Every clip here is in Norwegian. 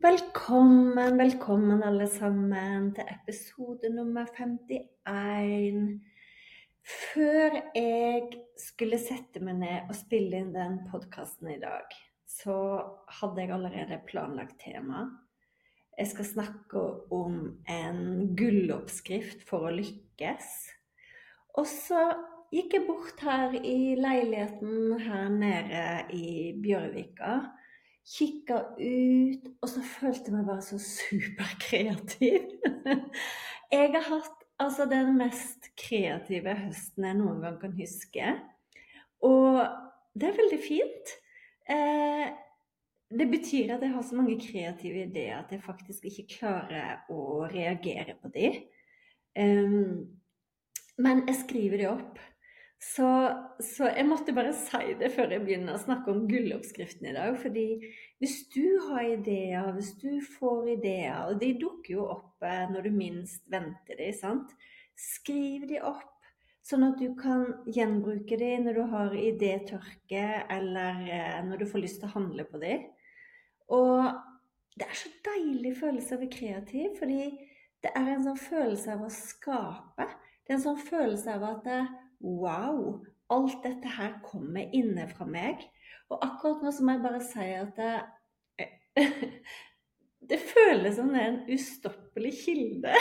Velkommen, velkommen alle sammen til episode nummer 51. Før jeg skulle sette meg ned og spille inn den podkasten i dag, så hadde jeg allerede planlagt tema. Jeg skal snakke om en gulloppskrift for å lykkes. Og så gikk jeg bort her i leiligheten her nede i Bjørvika kikka ut, og så følte jeg meg bare så superkreativ. jeg har hatt altså den mest kreative høsten jeg noen gang kan huske. Og det er veldig fint. Eh, det betyr at jeg har så mange kreative ideer at jeg faktisk ikke klarer å reagere på dem. Men jeg skriver det opp. Så, så, jeg måtte bare si det før jeg begynner å snakke om gulloppskriften i dag. fordi hvis du har ideer, hvis du får ideer, og de dukker jo opp eh, når du minst venter de, sant? Skriv de opp, sånn at du kan gjenbruke de når du har idétørke, eller eh, når du får lyst til å handle på de. Og det er så deilig følelse av å være kreativ, fordi det er en sånn følelse av å skape. Det er en sånn følelse av at eh, Wow! Alt dette her kommer inne fra meg. Og akkurat nå så må jeg bare si at det, det føles som det er en ustoppelig kilde.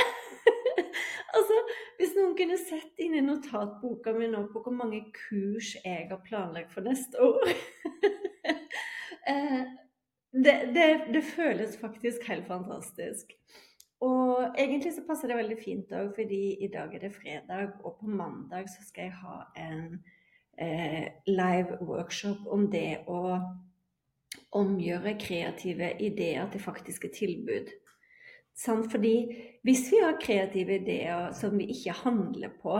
altså, hvis noen kunne sett inn i notatboka mi nå på hvor mange kurs jeg har planlagt for neste år eh, det, det, det, føles faktisk helt fantastisk. Og egentlig så passer det veldig fint òg, fordi i dag er det fredag, og på mandag så skal jeg ha en eh, live workshop om det å omgjøre kreative ideer til faktiske tilbud. Sånn, fordi hvis vi har kreative ideer som vi ikke handler på,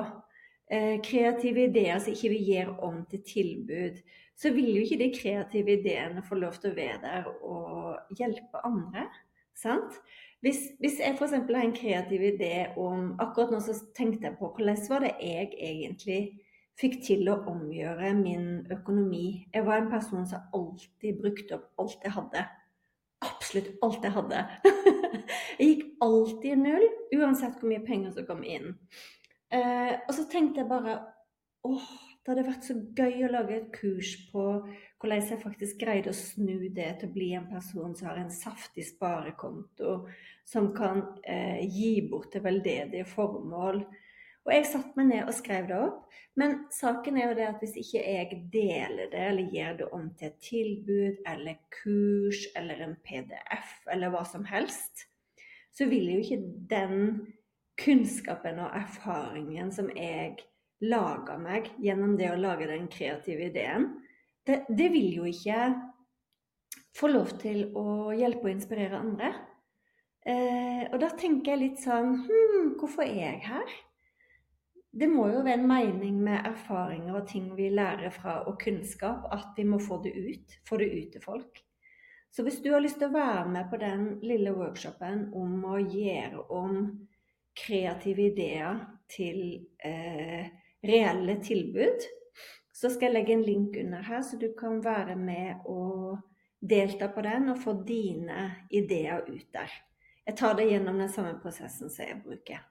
eh, kreative ideer som ikke vi gir om til tilbud, så vil jo ikke de kreative ideene få lov til å være der og hjelpe andre. Sant? Hvis, hvis jeg f.eks. har en kreativ idé om Akkurat nå så tenkte jeg på hvordan var det jeg egentlig fikk til å omgjøre min økonomi. Jeg var en person som alltid brukte opp alt jeg hadde. Absolutt alt jeg hadde. jeg gikk alltid i null, uansett hvor mye penger som kom inn. Eh, og så tenkte jeg bare åh, det hadde vært så gøy å lage et kurs på hvordan jeg faktisk greide å snu det til å bli en person som har en saftig sparekonto, som kan eh, gi bort til veldedige formål. Og jeg satte meg ned og skrev det opp. Men saken er jo det at hvis ikke jeg deler det, eller gir det om til et tilbud eller kurs eller en PDF eller hva som helst, så vil jo ikke den kunnskapen og erfaringen som jeg laga meg gjennom det å lage den kreative ideen, det, det, vil jo ikke få lov til å hjelpe og inspirere andre. Eh, og da tenker jeg litt sånn Hm, hvorfor er jeg her? Det må jo være en mening med erfaringer og ting vi lærer fra, og kunnskap, at vi må få det ut. Få det ut til folk. Så hvis du har lyst til å være med på den lille workshopen om å gjøre om kreative ideer til eh, reelle tilbud, så skal jeg legge en link under her, så du kan være med og delta på den og få dine ideer ut der. Jeg tar det gjennom den samme prosessen som jeg bruker.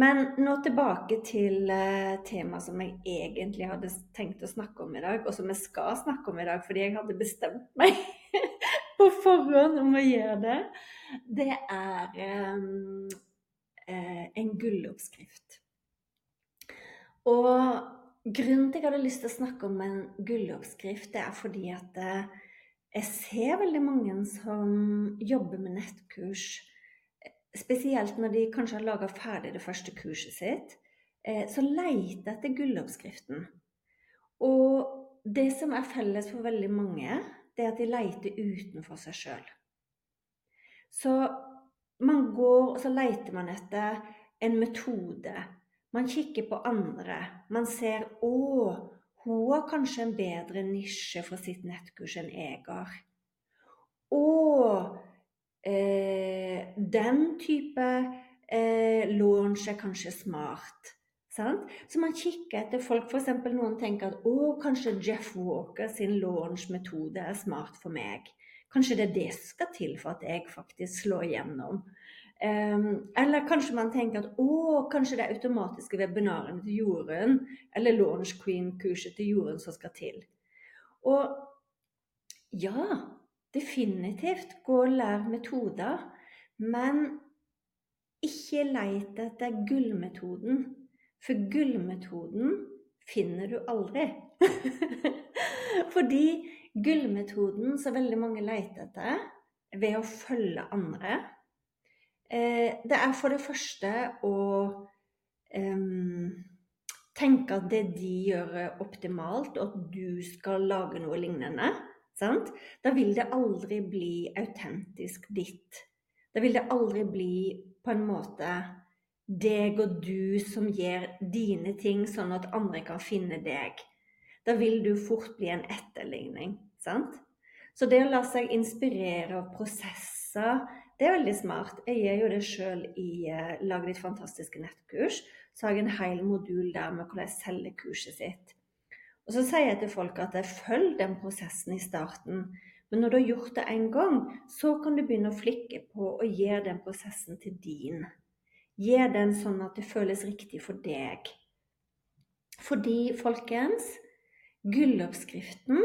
Men nå tilbake til uh, temaet som jeg egentlig hadde tenkt å snakke om i dag, og som jeg skal snakke om i dag fordi jeg hadde bestemt meg på forhånd om å gjøre det. Det er um, uh, en gulloppskrift. Og grunnen til at jeg hadde lyst til å snakke om en gulloppskrift, det er fordi at uh, jeg ser veldig mange som jobber med nettkurs spesielt når de kanskje har laga ferdig det første kurset sitt, eh, så leter etter gulloppskriften. Og det som er felles for veldig mange, det er at de leter utenfor seg sjøl. Så man går og så leter man etter en metode. Man kikker på andre. Man ser 'Å, hun har kanskje en bedre nisje for sitt nettkurs enn jeg har'. Å, eh, den type eh, launch er kanskje smart. Sant? Så man kikker etter folk, f.eks. noen tenker at å, kanskje Jeff Walker sin launch-metode er smart for meg. Kanskje det er det som skal til for at jeg faktisk slår igjennom. Eller kanskje man tenker at å, kanskje det er automatiske webinarene til Jorunn, eller Launch Queen-kurset til Jorunn som skal til. Og ja, definitivt gå og lær metoder, men ikke leit etter gullmetoden. For gullmetoden finner du aldri. Fordi gullmetoden som veldig mange leter etter ved å følge andre, det er for det første å tenke at det de gjør, er optimalt, og at du skal lage noe lignende. Sant? Da vil det aldri bli autentisk ditt. Da vil det aldri bli på en måte deg og du som gjør dine ting, sånn at andre kan finne deg. Da vil du fort bli en etterligning. Sant? Så det å la seg inspirere av prosesser, det er veldig smart. Jeg gjør jo det sjøl i uh, Lag ditt fantastiske nettkurs. Så har jeg en hel modul der med hvordan jeg selger kurset sitt. Og så sier jeg til folk at jeg følger den prosessen i starten. Men når du har gjort det én gang, så kan du begynne å flikke på å gjøre den prosessen til din. Gjør den sånn at det føles riktig for deg. Fordi, folkens, gulloppskriften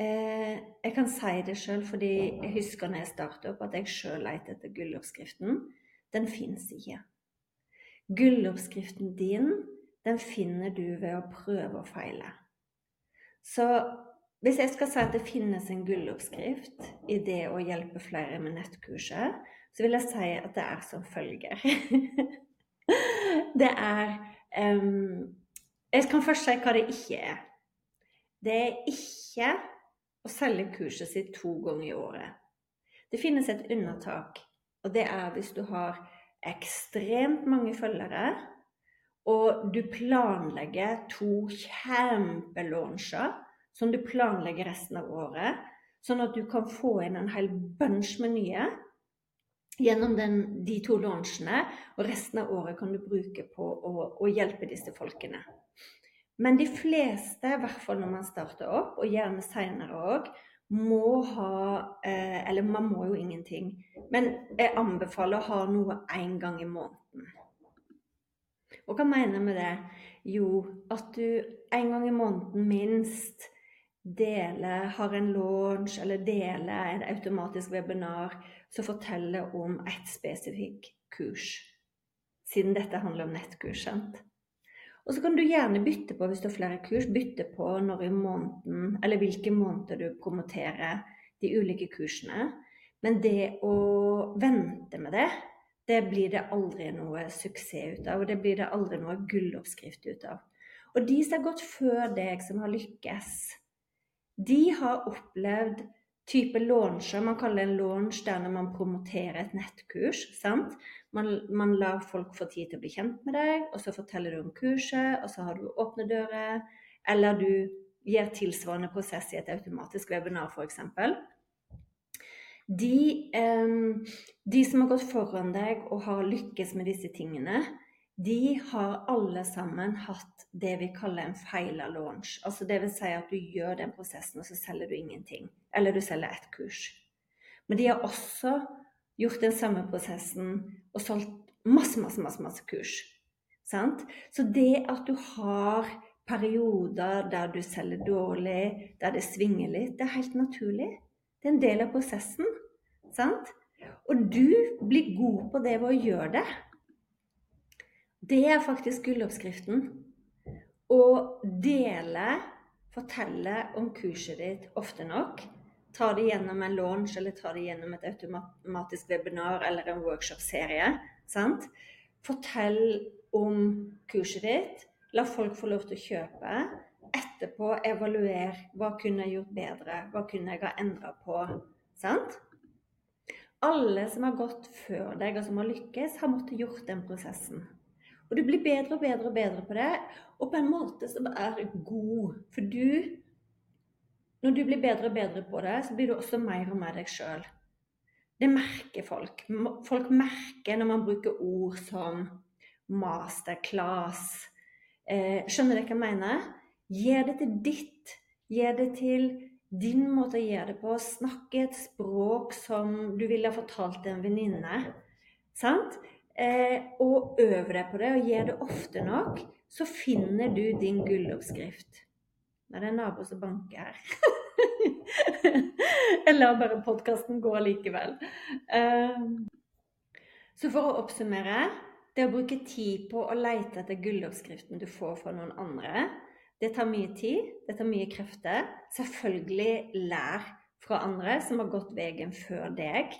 eh, Jeg kan si det sjøl fordi jeg husker når jeg startet opp at jeg sjøl lette etter gulloppskriften. Den fins ikke. Gulloppskriften din, den finner du ved å prøve og feile. Så hvis jeg skal si at det finnes en gulloppskrift i det å hjelpe flere med nettkurset, så vil jeg si at det er som følger. det er um, Jeg kan først si hva det ikke er. Det er ikke å selge kurset sitt to ganger i året. Det finnes et undertak, og det er hvis du har ekstremt mange følgere og du planlegger to kjempelauncher som du planlegger resten av året, sånn at du kan få inn en hel bunch med nye gjennom den, de to launchene, og resten av året kan du bruke på å, å hjelpe disse folkene. Men de fleste, i hvert fall når man starter opp, og gjerne seinere òg, må ha eh, Eller man må jo ingenting, men jeg anbefaler å ha noe én gang i måneden. Og hva mener jeg med det? Jo, at du en gang i måneden minst deler, har en launch eller deler et automatisk webinar som forteller om et spesifikt kurs. Siden dette handler om nettkurs. sant? Og så kan du gjerne bytte på hvis du har flere kurs, bytte på når i måneden, eller hvilke måneder du promoterer de ulike kursene. Men det å vente med det det blir det aldri noe suksess ut av, og det blir det aldri noe gulloppskrift ut av. Og de som har gått før deg, som har lykkes, de har opplevd type launcher. Man kaller det en launch der når man promoterer et nettkurs. sant? Man, man, lar folk få tid til å bli kjent med deg, og så forteller du om kurset, og så har du åpne dører. Eller du gjør tilsvarende prosess i et automatisk webinar, f.eks de, de, som har gått foran deg og har lykkes med disse tingene, de har alle sammen hatt det vi kaller en feila launch. Altså det vil si at du gjør den prosessen, og så selger du ingenting. Eller du selger ett kurs. Men de har også gjort den samme prosessen og solgt masse, masse, masse, masse kurs. Sant? Så det at du har perioder der du selger dårlig, der det svinger litt, det er helt naturlig. Det er en del av prosessen. Sant? Og du blir god på det ved å gjøre det. Det er faktisk gulloppskriften. Å dele, fortelle om kurset ditt ofte nok. Ta det gjennom en launch eller ta det gjennom et automatisk webinar eller en workshop-serie. Fortell om kurset ditt. La folk få lov til å kjøpe. Etterpå evaluer. Hva kunne jeg gjort bedre? Hva kunne jeg ha endra på? Sant? Alle som har gått før deg, og som har lykkes, har måttet gjort den prosessen. Og du blir bedre og bedre og bedre på det, og på en måte som er god. For du Når du blir bedre og bedre på det, så blir du også mer og mer deg sjøl. Det merker folk. Folk merker når man bruker ord som masterclass. Eh, skjønner dere hva jeg mener? Gjør det til ditt. Gjør det til din måte å gjøre det på. Snakk i et språk som du ville ha fortalt til en venninne. Sant? Eh, og øv deg på det, og gjør det ofte nok, så finner du din gulloppskrift. Nei, det er nabo som banker her. Jeg lar bare podkasten gå likevel. Eh, så for å oppsummere det å bruke tid på å lete etter gulloppskriften du får fra noen andre, det tar mye tid, det tar mye krefter. Selvfølgelig lær fra andre som har gått veien før deg.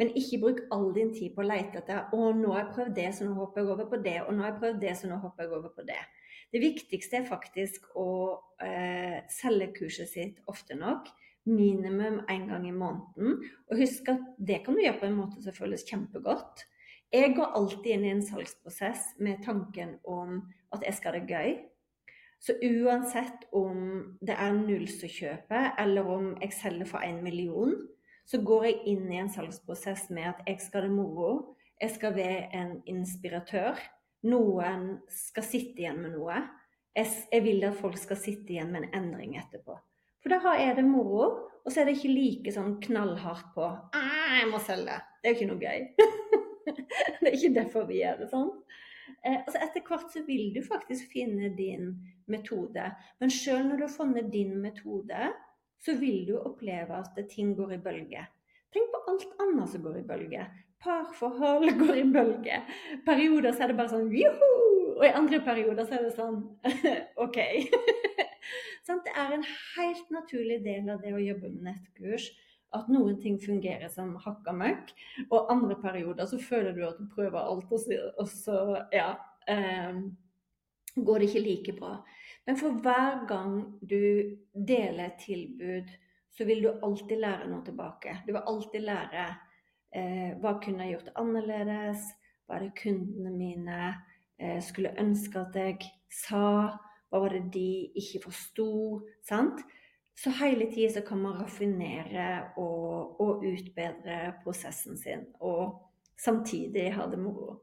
Men ikke bruk all din tid på å lete etter å, nå har jeg prøvd det, så nå hopper jeg over på det. Og nå har jeg prøvd det, så nå hopper jeg over på det. Det viktigste er faktisk å eh, selge kurset sitt ofte nok. Minimum én gang i måneden. Og husk at det kan du gjøre på en måte som føles kjempegodt. Jeg går alltid inn i en salgsprosess med tanken om at jeg skal ha det gøy. Så uansett om det er null som kjøper, eller om jeg selger for én million, så går jeg inn i en salgsprosess med at jeg skal ha det moro. Jeg skal være en inspiratør. Noen skal sitte igjen med noe. Jeg vil at folk skal sitte igjen med en endring etterpå. For da er det moro, og så er det ikke like sånn knallhardt på jeg må selge. Det er jo ikke noe gøy. det er ikke derfor vi gjør det sånn. Eh, altså etter hvert så vil du faktisk finne din metode. Men sjøl når du har funnet din metode, så vil du oppleve at ting går i bølger. Tenk på alt annet som går i bølger. Parforhold går i bølger. Perioder så er det bare sånn juhu! Og i andre perioder så er det sånn OK. sånn, det er en helt naturlig del av det å jobbe med nettkurs at noen ting fungerer som hakka møkk, og andre perioder så føler du at du prøver alt, og så, og så ja, eh, går det ikke like bra. Men for hver gang du deler et tilbud, så vil du alltid lære noe tilbake. Du vil alltid lære hva kunne jeg gjort annerledes, hva er det kundene mine eh, skulle ønske at jeg sa, hva var det de ikke forsto? Sant? Så hele tida kan man raffinere og, og, utbedre prosessen sin, og samtidig ha det moro.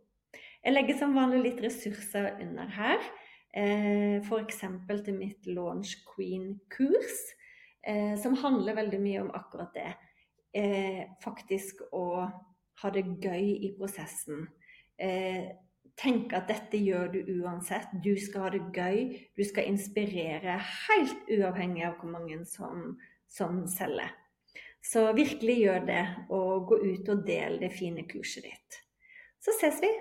Jeg legger som vanlig litt ressurser under her. Eh, F.eks. til mitt Launch Queen-kurs, eh, som handler veldig mye om akkurat det. Eh, faktisk å ha det gøy i prosessen. Tenk at dette gjør du uansett. Du skal ha det gøy. Du skal inspirere helt uavhengig av hvor mange som, som selger. Så virkelig gjør det, og gå ut og del det fine kurset ditt. Så ses vi!